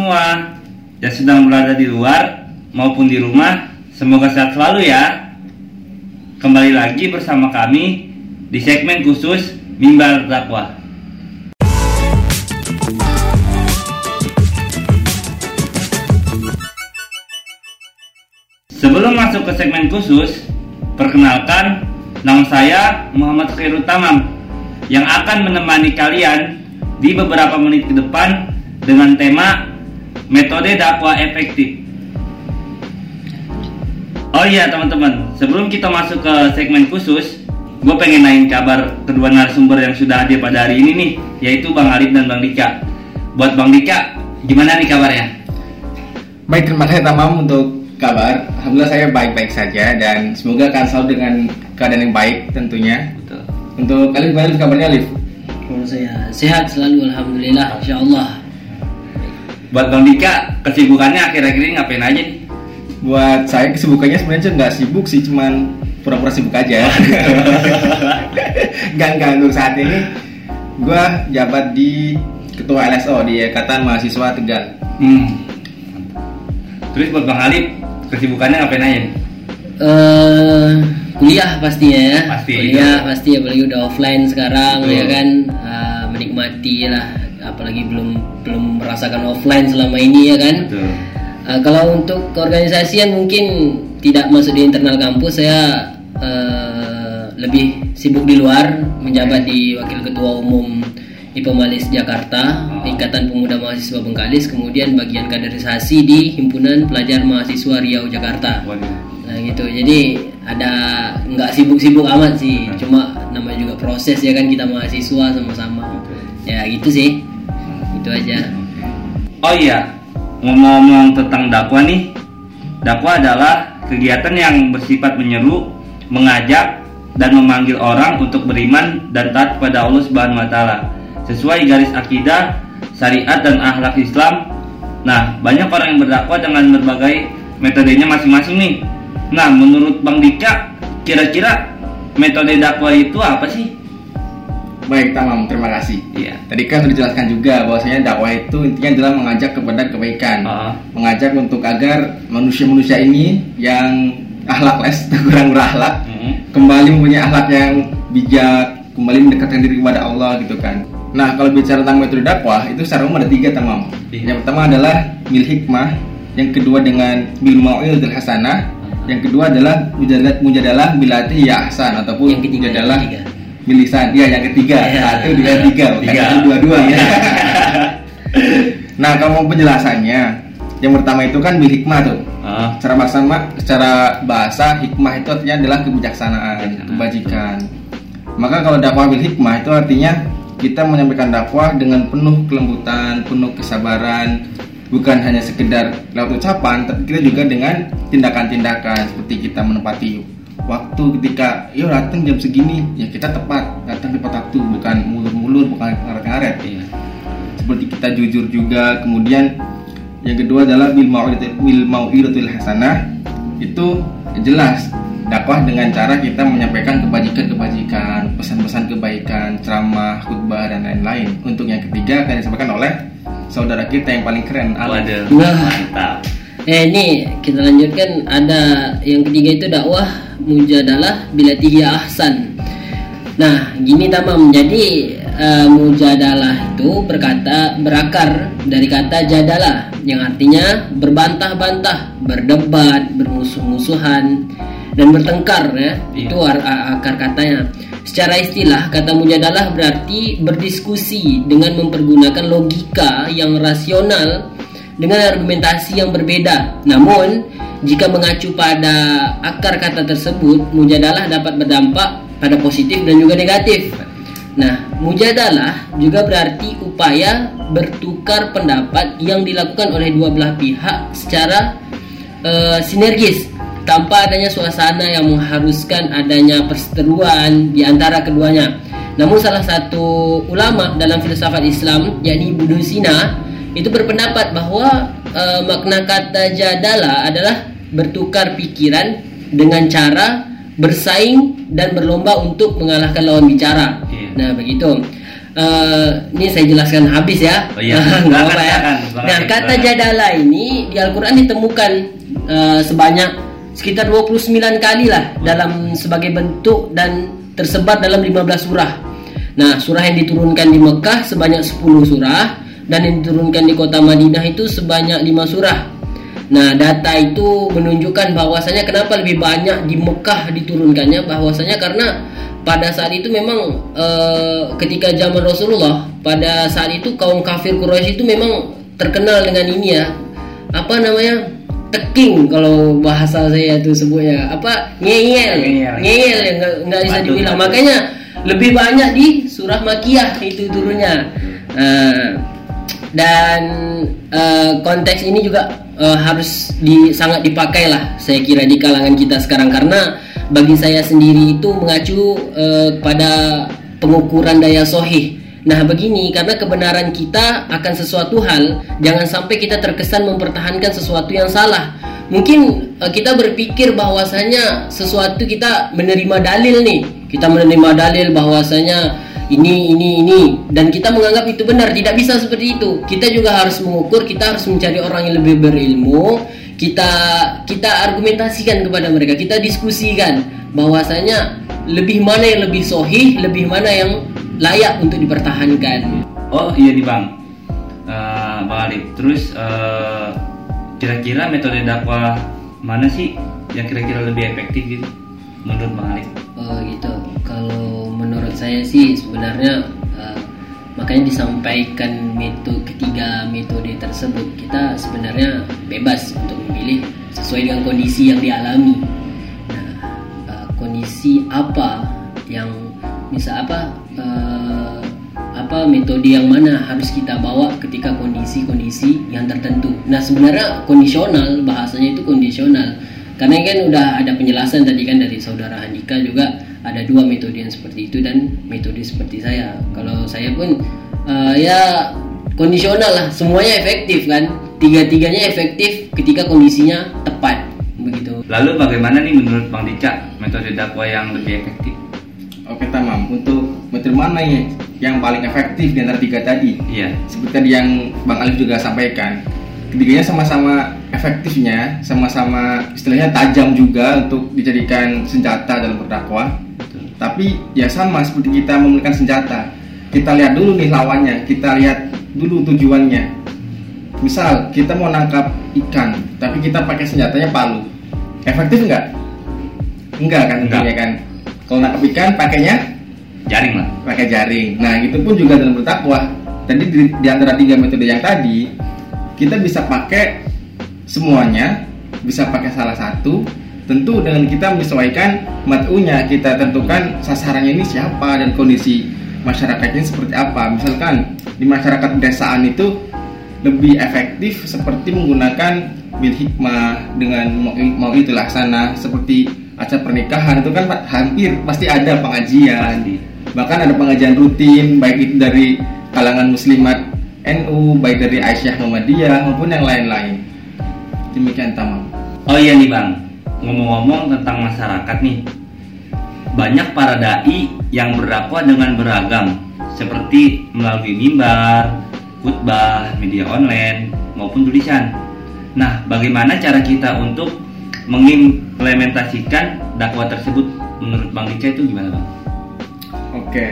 semua yang sedang berada di luar maupun di rumah, semoga sehat selalu ya. Kembali lagi bersama kami di segmen khusus Mimbar Dakwah. Sebelum masuk ke segmen khusus, perkenalkan nama saya Muhammad Khairul Tamam yang akan menemani kalian di beberapa menit ke depan dengan tema metode dakwah efektif. Oh iya teman-teman, sebelum kita masuk ke segmen khusus, gue pengen naik kabar kedua narasumber yang sudah hadir pada hari ini nih, yaitu Bang Alif dan Bang Dika. Buat Bang Dika, gimana nih kabarnya? Baik, terima kasih Tamam untuk kabar. Alhamdulillah saya baik-baik saja dan semoga akan selalu dengan keadaan yang baik tentunya. Betul. Untuk Alif, gimana kabarnya Alif? Kalau saya sehat selalu alhamdulillah insyaallah. Buat Bang Dika, kesibukannya akhir-akhir ini ngapain aja nih? Buat saya kesibukannya sebenarnya nggak sibuk sih, cuman pura-pura sibuk aja. Enggak untuk saat ini gue jabat di Ketua LSO di Ikatan Mahasiswa Tegal. Hmm. Terus buat Bang Alif, kesibukannya ngapain aja nih? Eh kuliah pastinya ya. Pasti, Kuliah itu. pasti apalagi udah offline sekarang Betul. ya kan Eh, menikmati lah apalagi belum belum merasakan offline selama ini ya kan. Betul. Eh, kalau untuk keorganisasian mungkin tidak masuk di internal kampus saya eh, lebih sibuk di luar menjabat di wakil ketua umum IPOMALIS Jakarta Oh. Ikatan Pemuda Mahasiswa Bengkalis kemudian bagian kaderisasi di Himpunan Pelajar Mahasiswa Riau Jakarta. Nah gitu. Jadi ada nggak sibuk-sibuk amat sih. Cuma namanya juga proses ya kan? Kita mahasiswa sama-sama. Ya gitu sih itu aja Oh iya, ngomong-ngomong tentang dakwah nih, dakwah adalah kegiatan yang bersifat menyeru, mengajak, dan memanggil orang untuk beriman dan taat kepada Allah Subhanahu wa taala sesuai garis akidah, syariat dan akhlak Islam. Nah, banyak orang yang berdakwah dengan berbagai metodenya masing-masing nih. Nah, menurut Bang Dika, kira-kira metode dakwah itu apa sih? Baik, Tamam, terima kasih. Iya. Tadi kan sudah dijelaskan juga bahwasanya dakwah itu intinya adalah mengajak kepada kebaikan, Ah. mengajak untuk agar manusia-manusia ini yang akhlakles, kurang berakhlak, Hmm. kembali mempunyai akhlak yang bijak, kembali mendekatkan diri kepada Allah gitu kan. Nah, kalau bicara tentang metode dakwah itu secara umum ada tiga tamam. Iya. Yang pertama adalah bil hikmah, yang kedua dengan bil mau'izatil hasanah, yang kedua adalah mujadalah mujadalah bilati ya ahsan ataupun Yang ketiga, mujadalah yang ketiga. Milisan. Ya, yang ketiga. Iya. Satu dengan tiga, Tiga. satu, dua-dua ya. nah, kalau mau penjelasannya, yang pertama itu kan bil hikmah tuh. Ah, Secara bahasa mak, secara bahasa hikmah itu artinya adalah kebijaksanaan, kebajikan. Maka kalau dakwah bil hikmah itu artinya kita menyampaikan dakwah dengan penuh kelembutan, penuh kesabaran, bukan hanya sekedar lewat ucapan, tapi kita juga dengan tindakan-tindakan seperti kita menepati waktu ketika yo datang jam segini ya kita tepat datang tepat waktu bukan mulur-mulur bukan ngaret-ngaret iya. seperti kita jujur juga kemudian yang kedua adalah bil mau'idatil bil mau'idatil hasanah itu jelas dakwah dengan cara kita menyampaikan kebajikan-kebajikan pesan-pesan kebaikan ceramah khutbah dan lain-lain untuk yang ketiga akan disampaikan oleh saudara kita yang paling keren Alif. Waduh, Wah. mantap. Eh ini kita lanjutkan ada yang ketiga itu dakwah mujadalah bila tihiya ahsan. Nah gini tamam jadi eh, mujadalah itu berkata berakar dari kata jadalah yang artinya berbantah-bantah, berdebat, bermusuh-musuhan dan bertengkar ya Iya. itu akar katanya. Secara istilah kata mujadalah berarti berdiskusi dengan mempergunakan logika yang rasional dengan argumentasi yang berbeda. Namun, jika mengacu pada akar kata tersebut, mujadalah dapat berdampak pada positif dan juga negatif. Nah, mujadalah juga berarti upaya bertukar pendapat yang dilakukan oleh dua belah pihak secara eh, sinergis tanpa adanya suasana yang mengharuskan adanya perseteruan di antara keduanya. Namun salah satu ulama dalam filsafat Islam yakni Ibnu Sina itu berpendapat bahwa eh, makna kata jadala adalah bertukar pikiran dengan cara bersaing dan berlomba untuk mengalahkan lawan bicara. Iya. Nah, begitu. eh, ini saya jelaskan habis ya. Oh iya. Nggak ya. Nah, kata jadala ini di Al-Qur'an ditemukan eh, sebanyak sekitar 29 kali lah dalam sebagai bentuk dan tersebar dalam 15 surah. Nah, surah yang diturunkan di Mekah sebanyak 10 surah dan yang diturunkan di kota Madinah itu sebanyak 5 surah. Nah, data itu menunjukkan bahwasanya kenapa lebih banyak di Mekah diturunkannya? Bahwasanya karena pada saat itu memang eh, ketika zaman Rasulullah pada saat itu kaum kafir Quraisy itu memang terkenal dengan ini ya. Apa namanya? Teking kalau bahasa saya itu sebutnya. Apa? Ngeyel. Ngeyel. ngeyel ya nggak bisa dibilang. makanya lebih banyak di surah makiyah itu turunnya. Nah, dan eh, konteks ini juga eh, harus di, sangat dipakai lah saya kira di kalangan kita sekarang. Karena bagi saya sendiri itu mengacu eh, pada pengukuran daya sohih. Nah begini karena kebenaran kita akan sesuatu hal jangan sampai kita terkesan mempertahankan sesuatu yang salah. Mungkin eh, kita berpikir bahwasanya sesuatu kita menerima dalil nih, kita menerima dalil bahwasanya ini ini ini dan kita menganggap itu benar tidak bisa seperti itu. Kita juga harus mengukur, kita harus mencari orang yang lebih berilmu. Kita kita argumentasikan kepada mereka, kita diskusikan bahwasanya lebih mana yang lebih sohih, lebih mana yang layak untuk dipertahankan. Oh iya nih bang, Eh, bang Alif. Terus eh, kira-kira metode dakwah mana sih yang kira-kira lebih efektif gitu menurut bang Alif? Oh gitu. Kalau menurut saya sih sebenarnya eh, makanya disampaikan metode ketiga metode tersebut kita sebenarnya bebas untuk memilih sesuai dengan kondisi yang dialami. Nah, eh, kondisi apa yang misal apa eh, apa metode yang mana harus kita bawa ketika kondisi-kondisi yang tertentu. Nah sebenarnya kondisional bahasanya itu kondisional karena kan udah ada penjelasan tadi kan dari saudara Andika juga ada dua metode yang seperti itu dan metode seperti saya. Kalau saya pun eh, ya kondisional lah semuanya efektif kan tiga-tiganya efektif ketika kondisinya tepat begitu. Lalu bagaimana nih menurut bang Dica metode dakwah yang lebih efektif? Oke tamam. Untuk metode mana ya yang paling efektif di antara tiga tadi? Iya. Seperti tadi yang Bang Alif juga sampaikan, ketiganya sama-sama efektifnya, sama-sama istilahnya tajam juga untuk dijadikan senjata dalam berdakwah. Tapi ya sama seperti kita menggunakan senjata. Kita lihat dulu nih lawannya, kita lihat dulu tujuannya. Misal kita mau nangkap ikan, tapi kita pakai senjatanya palu, efektif nggak? Enggak kan Enggak. tentunya kan. Kalau nangkap ikan pakainya Jaring lah. pakai jaring. Nah, itu pun juga dalam berdakwah. Tadi di, di antara tiga metode yang tadi, kita bisa pakai semuanya, bisa pakai salah satu. Tentu dengan kita menyesuaikan matunya, kita tentukan sasarannya ini siapa dan kondisi masyarakatnya seperti apa. Misalkan di masyarakat pedesaan itu lebih efektif seperti menggunakan bil hikmah dengan mau, itu laksana seperti acara pernikahan itu kan hampir pasti ada pengajian bahkan ada pengajian rutin baik itu dari kalangan muslimat NU baik dari Aisyah Muhammadiyah maupun yang lain-lain. Demikian tamam. Oh iya nih bang, ngomong-ngomong tentang masyarakat nih, banyak para dai yang berdakwah dengan beragam, seperti melalui mimbar, khutbah, media online maupun tulisan. Nah, bagaimana cara kita untuk mengimplementasikan dakwah tersebut? Menurut Bang Dica itu gimana bang? Oke,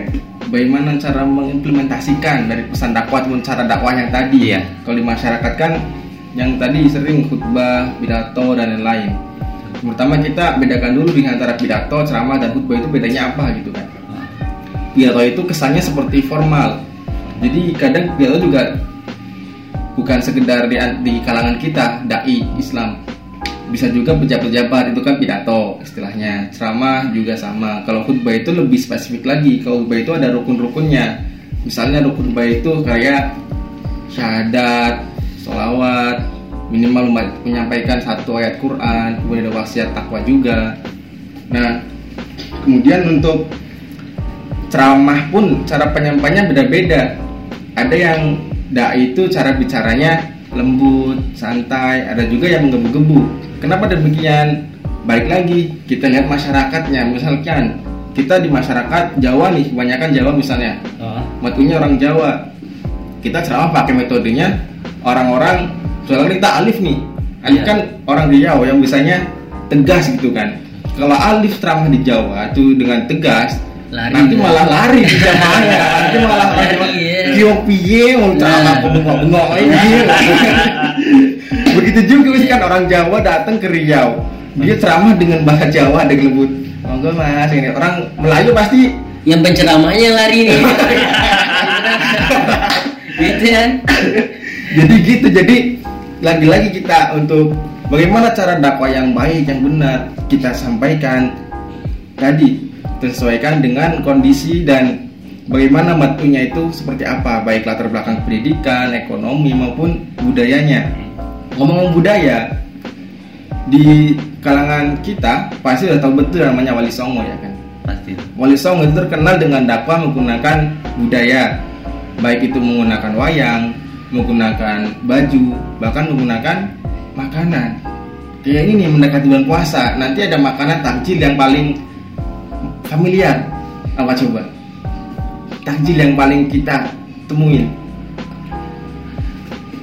bagaimana cara mengimplementasikan dari pesan dakwah ataupun cara dakwah tadi Iya. Kalau di masyarakat kan yang tadi sering khutbah, pidato dan lain-lain. Pertama kita bedakan dulu di antara pidato, ceramah dan khutbah itu bedanya apa gitu kan. Pidato itu kesannya seperti formal. Jadi kadang pidato juga bukan sekedar di, di kalangan kita dai Islam bisa juga pejabat-pejabat itu kan pidato istilahnya. Ceramah juga sama. Kalau khutbah itu lebih spesifik lagi. Kalau khutbah itu ada rukun-rukunnya. Misalnya rukun khutbah itu kayak syahadat sholawat minimal menyampaikan satu ayat Quran kemudian ada wasiat takwa juga. Nah kemudian untuk ceramah pun cara penyampaiannya beda-beda. Ada yang dai itu cara bicaranya lembut santai ada juga yang menggebu-gebu kenapa demikian balik lagi kita lihat masyarakatnya misalkan kita di masyarakat Jawa nih kebanyakan Jawa misalnya Oh. matunya orang Jawa kita ceramah pakai metodenya orang-orang soalnya kita alif nih alif Iya. kan orang Riau yang biasanya tegas gitu kan kalau alif ceramah di Jawa itu dengan tegas Lari. nanti malah lari di jamaahnya nanti malah Jawa Lari, iya. kio piye mau ceramah Nah. bengok-bengok ini begitu juga misalkan orang Jawa datang ke Riau. Dia ceramah dengan bahasa Jawa dengan lembut monggo mas. Ini orang Melayu pasti yang penceramahnya lari nih. Gitu kan? Jadi gitu. Jadi lagi-lagi kita untuk bagaimana cara dakwah yang baik yang benar kita sampaikan tadi. Sesuaikan dengan kondisi dan bagaimana matunya itu seperti apa. Baik latar belakang pendidikan ekonomi maupun budayanya ngomong budaya di kalangan kita pasti udah tahu betul namanya Wali Songo ya kan Pasti. Wali Songo itu terkenal dengan dakwah menggunakan budaya, baik itu menggunakan wayang, menggunakan baju, bahkan menggunakan makanan. Kayak ini mendekati bulan puasa, nanti ada makanan takjil yang paling familiar. Apa coba? Takjil yang paling kita temuin.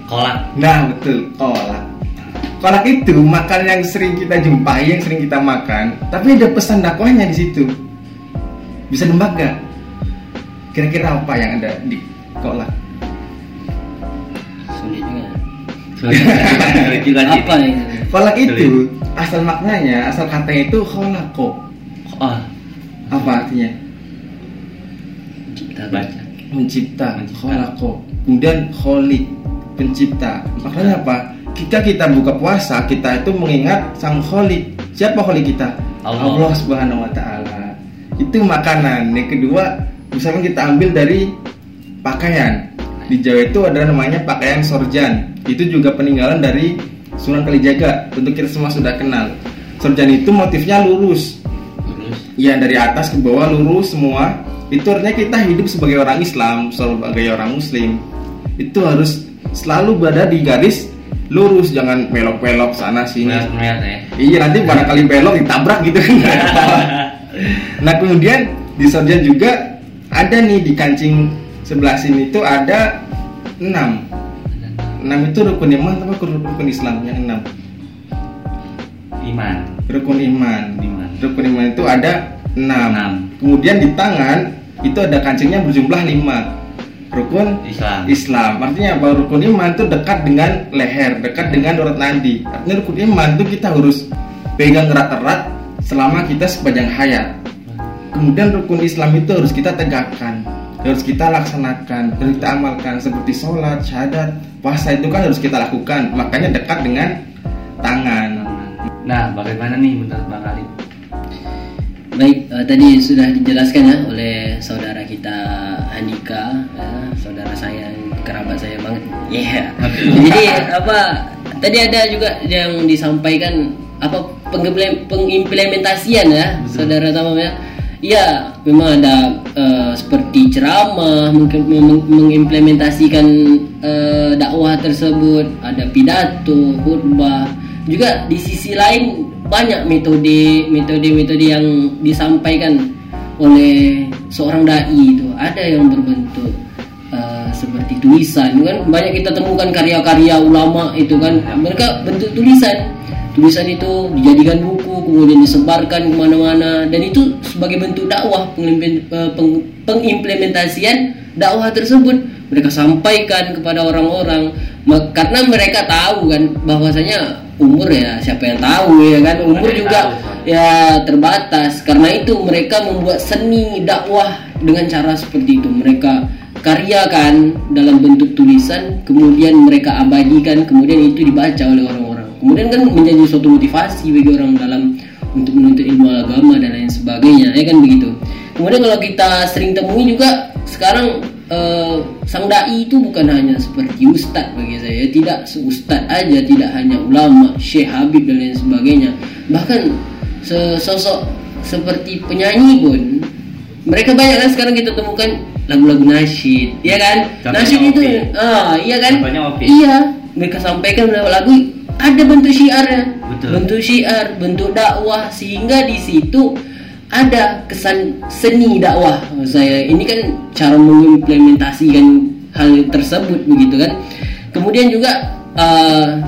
Kolak. Nah betul, kolak. Kolak itu makanan yang sering kita jumpai, yang sering kita makan, tapi ada pesan dakwahnya di situ. Bisa nebak gak? Kira-kira apa yang ada di kolak? sulit juga Sulit juga apa ini Kolak itu asal maknanya, asal katanya itu kolako. Oh, Apa artinya? kita baca. Mencipta, Mencipta. kolako. Kemudian kholik, pencipta. Maknanya apa? Ketika kita buka puasa, kita itu mengingat sang kholik. Siapa kholik kita? Allah. Subhanahu wa taala. Itu makanan. Yang kedua, misalkan kita ambil dari pakaian. Di Jawa itu ada namanya pakaian sorjan. Itu juga peninggalan dari Sunan Kalijaga. Tentu kita semua sudah kenal. Sorjan itu motifnya lurus. Terus Ya dari atas ke bawah lurus semua. Itu artinya kita hidup sebagai orang Islam, sebagai orang Muslim. Itu harus selalu berada di garis lurus, jangan belok-belok sana sini. ya. Iya nanti barangkali belok ditabrak gitu kan. nah kemudian di sarjan juga ada nih di kancing sebelah sini itu ada enam. Enam itu rukun iman apa rukun Islam yang enam? Iman. Rukun iman. Iman. Rukun iman itu ada enam. Enam. Kemudian di tangan itu ada kancingnya berjumlah lima. Rukun Islam. Islam. Artinya apa? Rukun iman itu dekat dengan leher dekat dengan urat nadi. Artinya rukun iman itu kita harus pegang erat-erat selama kita sepanjang hayat. Kemudian rukun Islam itu harus kita tegakkan harus kita laksanakan harus kita amalkan. Seperti sholat syahadat puasa itu kan harus kita lakukan. Makanya dekat dengan tangan. Nah, bagaimana nih menurut Bang? Baik, eh, tadi sudah dijelaskan ya oleh saudara kita Handika, ya, saudara saya, kerabat saya banget. Iya. Jadi apa? Tadi ada juga yang disampaikan apa pengimplemen- pengimplementasian ya, saudara Tamam ya. Iya, memang ada eh, seperti ceramah, mungkin meng- mengimplementasikan eh, dakwah tersebut, ada pidato, khutbah. Juga di sisi lain banyak metode metode metode yang disampaikan oleh seorang dai itu. Ada yang berbentuk uh, seperti tulisan kan. Banyak kita temukan karya-karya ulama itu kan. Mereka bentuk tulisan. Tulisan itu dijadikan buku kemudian disebarkan ke mana-mana. Dan itu sebagai bentuk dakwah eh, peng- pengimplementasian dakwah tersebut. Mereka sampaikan kepada orang-orang. Karena mereka tahu kan bahwasanya umur ya siapa yang tahu ya kan? Umur Mereka juga tahu, ya terbatas. Karena itu mereka membuat seni dakwah dengan cara seperti itu. Mereka karyakan dalam bentuk tulisan kemudian mereka abadikan kemudian itu dibaca oleh orang-orang. Kemudian kan menjadi suatu motivasi bagi orang dalam untuk menuntut ilmu agama dan lain sebagainya ya kan begitu? Kemudian kalau kita sering temui juga sekarang eh, sang dai itu bukan hanya seperti ustadz bagi saya. Tidak seustadz aja tidak hanya ulama syekh habib dan lain sebagainya. Bahkan sesosok seperti penyanyi pun mereka banyak kan sekarang kita temukan lagu-lagu nasyid ya kan? Contohnya nasyid itu ah iya kan? Iya mereka sampaikan lewat lagu ada bentuk syiarnya. Betul. bentuk syiar bentuk dakwah sehingga di situ ada kesan seni dakwah saya. Ini kan cara mengimplementasikan hal tersebut begitu kan. Kemudian juga uh,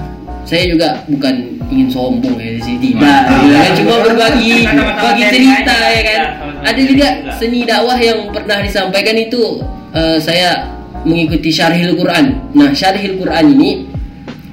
saya juga bukan ingin sombong ya di sini tidak gitu kan. cuma berbagi bagi cerita ya kan. ada juga seni dakwah yang pernah disampaikan itu uh, saya mengikuti syarhil Quran. Nah syarhil Quran ini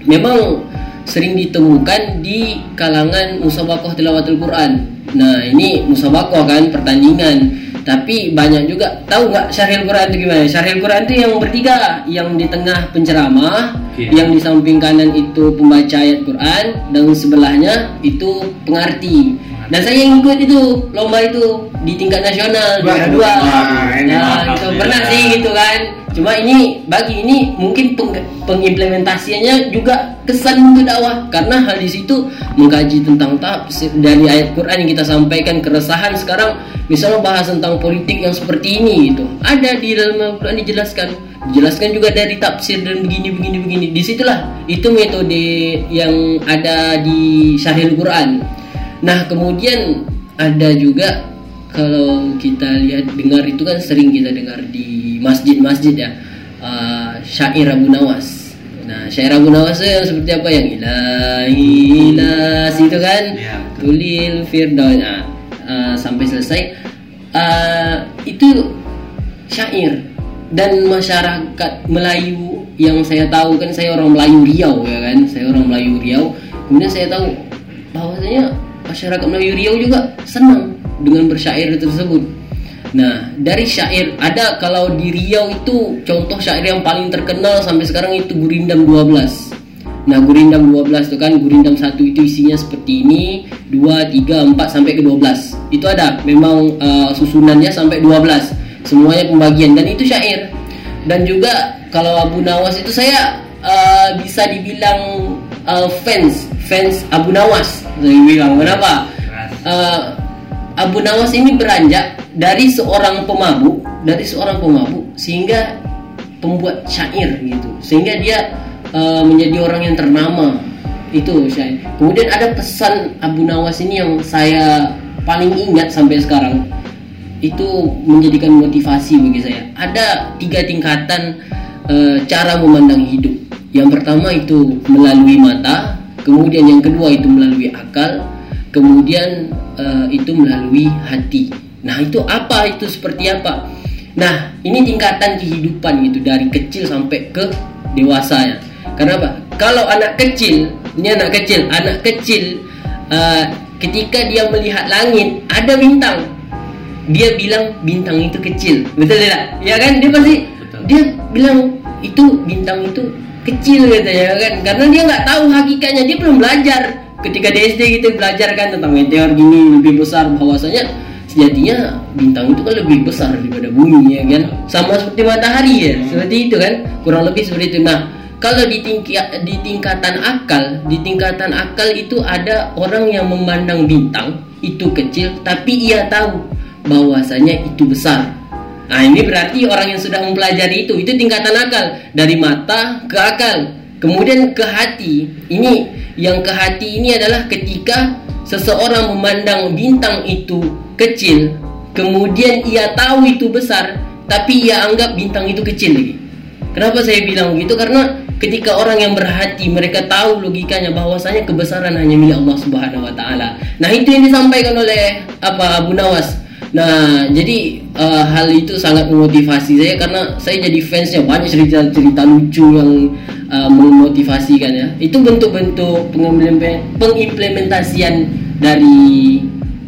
memang sering ditemukan di kalangan musabakoh tilawatul Quran Nah ini musabakoh kan pertandingan tapi banyak juga tahu nggak syarhil Quran itu gimana? Syarhil Quran itu yang bertiga, yang di tengah penceramah, yeah. yang di samping kanan itu pembaca ayat Quran, dan sebelahnya itu pengarti. Dan saya yang ikut itu lomba itu di tingkat nasional juara dua. Nah, itu pernah sih gitu kan. Cuma ini bagi ini mungkin peng, pengimplementasiannya juga kesan untuk dakwah. Karena hal di situ mengkaji tentang tafsir dari ayat Quran yang kita sampaikan keresahan sekarang. Misalnya bahas tentang politik yang seperti ini itu ada di dalam Al-Quran dijelaskan. Dijelaskan juga dari tafsir dan begini begini begini. Di situlah itu metode yang ada di Syarhil Quran. Nah kemudian ada juga kalau kita lihat dengar itu kan sering kita dengar di masjid-masjid ya. Uh, syair Abu Nawas. Nah syair Abu Nawas itu yang seperti apa? Yang ilahi ilas itu kan? Ya, tulil firdaus. Nah, uh, sampai selesai. Uh, itu syair. Dan masyarakat Melayu yang saya tahu kan saya orang Melayu Riau ya kan? Saya orang Melayu Riau. Kemudian saya tahu bahwasanya masyarakat Melayu Riau juga senang dengan bersyair tersebut. Nah, dari syair ada kalau di Riau itu contoh syair yang paling terkenal sampai sekarang itu Gurindam 12. Nah, Gurindam 12 itu kan Gurindam satu itu isinya seperti ini, 2, 3, 4 sampai ke 12. Itu ada memang uh, susunannya sampai 12. Semuanya pembagian dan itu syair. Dan juga kalau Abu Nawas itu saya uh, bisa dibilang uh, fans fans Abu Nawas saya bilang kenapa uh, Abu Nawas ini beranjak dari seorang pemabuk dari seorang pemabuk sehingga pembuat syair gitu. Sehingga dia uh, menjadi orang yang ternama. Itu saya kemudian ada pesan Abu Nawas ini yang saya paling ingat sampai sekarang. Itu menjadikan motivasi bagi saya. Ada tiga tingkatan e, cara memandang hidup. Yang pertama itu melalui mata, kemudian yang kedua itu melalui akal, kemudian uh, itu melalui hati. Nah, itu apa? Itu seperti apa? Nah, ini tingkatan kehidupan gitu dari kecil sampai ke dewasa ya. Kenapa? Kalau anak kecil, ini anak kecil, anak kecil uh, ketika dia melihat langit ada bintang, dia bilang bintang itu kecil, betul tidak? Ya kan? Dia pasti betul. dia bilang itu bintang itu kecil katanya kan karena dia nggak tahu hakikatnya dia belum belajar ketika di SD gitu belajar kan tentang meteor gini lebih besar bahwasanya sejatinya bintang itu kan lebih besar daripada bumi ya kan? Sama seperti matahari ya? Seperti itu kan? Kurang lebih seperti itu. Nah kalau di tingkat di tingkatan akal di tingkatan akal itu ada orang yang memandang bintang itu kecil tapi ia tahu bahwasanya itu besar. Nah ini berarti orang yang sudah mempelajari itu itu tingkatan akal dari mata ke akal kemudian ke hati. Ini yang ke hati ini adalah ketika seseorang memandang bintang itu kecil kemudian ia tahu itu besar tapi ia anggap bintang itu kecil lagi. Kenapa saya bilang begitu? Karena ketika orang yang berhati mereka tahu logikanya bahwasanya kebesaran hanya milik Allah Subhanahu wa taala. Nah, itu yang disampaikan oleh apa Abu Nawas Nah, jadi uh, hal itu sangat memotivasi saya karena saya jadi fansnya banyak cerita-cerita lucu yang uh, memotivasi kan ya. Itu bentuk-bentuk pengimplementasian dari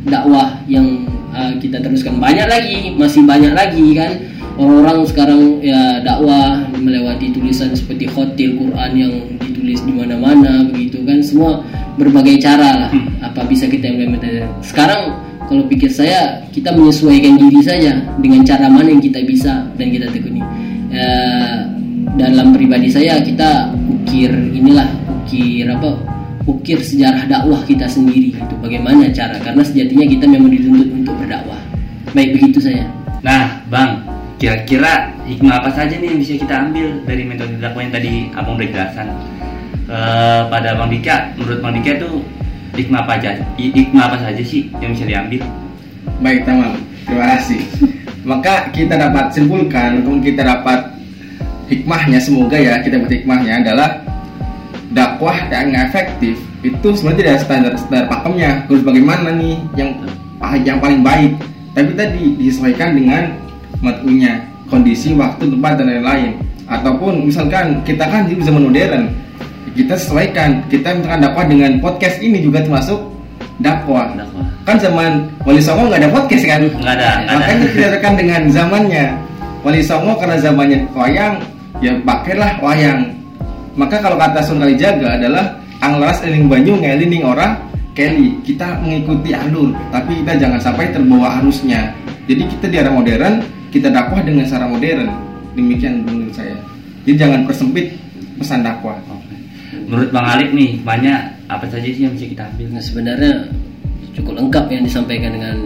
dakwah yang uh, kita teruskan banyak lagi, masih banyak lagi kan. Orang-orang sekarang ya dakwah melewati tulisan seperti hotel Quran yang ditulis di mana-mana begitu kan semua berbagai cara lah hmm. apa bisa kita implementasikan. Sekarang kalau pikir saya kita menyesuaikan diri saja dengan cara mana yang kita bisa dan kita tekuni. E, dalam pribadi saya kita ukir inilah ukir apa? Ukir sejarah dakwah kita sendiri itu bagaimana cara. Karena sejatinya kita memang dituntut untuk berdakwah. Baik begitu saya. Nah bang kira-kira hikmah apa saja nih yang bisa kita ambil dari metode dakwah yang tadi abang jelaskan e, pada bang Dika menurut bang Dika tuh hikmah apa aja? Hikmah apa saja sih yang bisa diambil? Baik, tamam. Terima kasih. Maka kita dapat simpulkan, ataupun kita dapat hikmahnya semoga ya kita dapat hikmahnya adalah dakwah yang efektif itu sebenarnya tidak standar standar pakemnya. Harus bagaimana nih yang yang paling baik? Tapi tadi disesuaikan dengan matunya kondisi waktu tempat dan lain-lain. Ataupun misalkan kita kan di zaman modern kita sesuaikan. Kita misalkan dakwah dengan podcast ini juga termasuk dakwah. Dakwah. kan zaman Wali Songo nggak ada podcast kan? Nggak ada, makanya kita tekan dengan zamannya. Wali Songo karena zamannya wayang ya pakailah wayang. Maka kalau kata Sun Kalijaga adalah anglaras eling banyu ngelining orang Kelly kita mengikuti alur tapi kita jangan sampai terbawa arusnya. Jadi kita di era modern kita dakwah dengan cara modern. Demikian menurut saya. Jadi jangan persempit pesan dakwah Menurut Bang Alif nih, banyak apa saja sih yang bisa kita ambil? Nah, sebenarnya cukup lengkap yang disampaikan dengan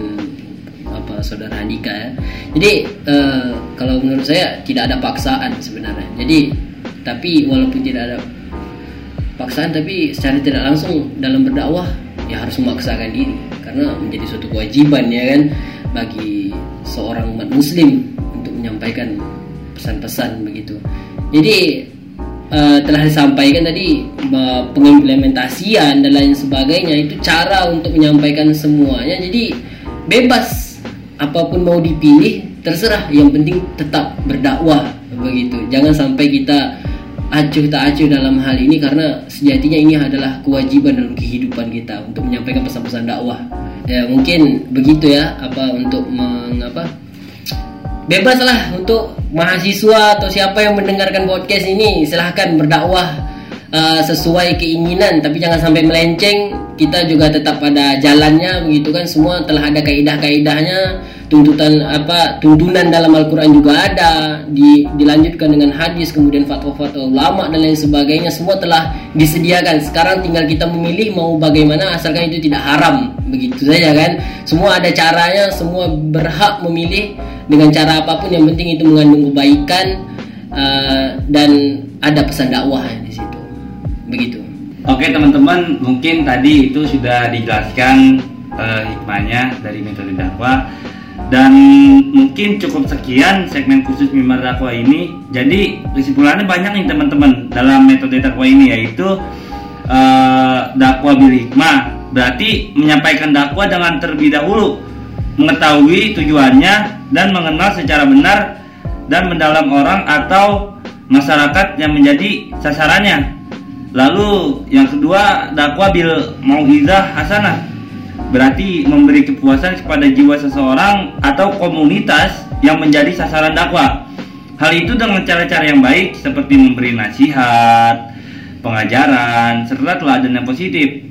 apa saudara Andika ya. Jadi eh, kalau menurut saya tidak ada paksaan sebenarnya. Jadi tapi walaupun tidak ada paksaan tapi secara tidak langsung dalam berdakwah ya harus memaksakan diri karena menjadi suatu kewajiban ya kan bagi seorang umat muslim untuk menyampaikan pesan-pesan begitu. Jadi eh, telah disampaikan tadi pengimplementasian dan lain sebagainya itu cara untuk menyampaikan semuanya. Jadi bebas apa pun mau dipilih terserah yang penting tetap berdakwah begitu. Jangan sampai kita acuh tak acuh dalam hal ini karena sejatinya ini adalah kewajiban dalam kehidupan kita untuk menyampaikan pesan-pesan dakwah. Ya mungkin begitu ya apa untuk mengapa bebas lah untuk mahasiswa atau siapa yang mendengarkan podcast ini. Silahkan berdakwah uh, sesuai keinginan tapi jangan sampai melenceng. Kita juga tetap pada jalannya begitu kan? Semua telah ada kaidah-kaidahnya tuntutan apa tuntunan dalam Al-Qur'an juga ada. Di, dilanjutkan dengan hadis kemudian fatwa-fatwa ulama dan lain sebagainya. Semua telah disediakan. Sekarang tinggal kita memilih mau bagaimana asalkan itu tidak haram. Begitu saja kan? Semua ada caranya semua berhak memilih dengan cara apa pun yang penting itu mengandung kebaikan uh, dan ada pesan dakwah di situ begitu Oke teman-teman, mungkin tadi itu sudah dijelaskan eh, hikmahnya dari metode dakwah dan mungkin cukup sekian segmen khusus mimbar dakwah ini. Jadi kesimpulannya banyak nih teman-teman dalam metode dakwah ini yaitu eh, dakwah bil hikmah. Berarti menyampaikan dakwah dengan terlebih dahulu mengetahui tujuannya dan mengenal secara benar dan mendalam orang atau masyarakat yang menjadi sasarannya. Lalu yang kedua dakwah bil mauhizah hasanah berarti memberi kepuasan kepada jiwa seseorang atau komunitas yang menjadi sasaran dakwah. Hal itu dengan cara-cara yang baik seperti memberi nasihat, pengajaran, serta teladan yang positif.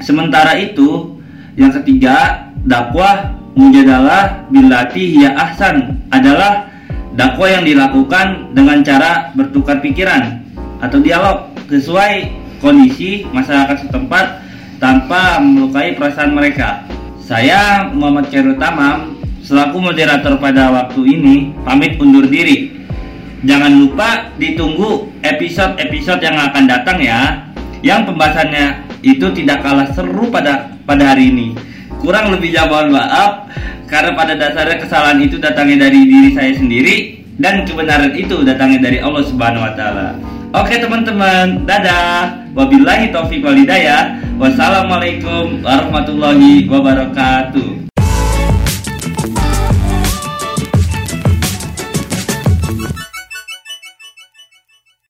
Sementara itu, yang ketiga, dakwah mujadalah bilati ya ahsan adalah dakwah yang dilakukan dengan cara bertukar pikiran atau dialog sesuai kondisi masyarakat setempat tanpa melukai perasaan mereka. Saya Muhammad Khairul Tamam selaku moderator pada waktu ini pamit undur diri. Jangan lupa ditunggu episode-episode yang akan datang ya. Yang pembahasannya itu tidak kalah seru pada pada hari ini. Kurang lebihnya mohon maaf karena pada dasarnya kesalahan itu datangnya dari diri saya sendiri dan kebenaran itu datangnya dari Allah Subhanahu wa taala. Oke teman-teman, dadah. Wabillahi taufiq walhidayah. Wassalamualaikum warahmatullahi wabarakatuh.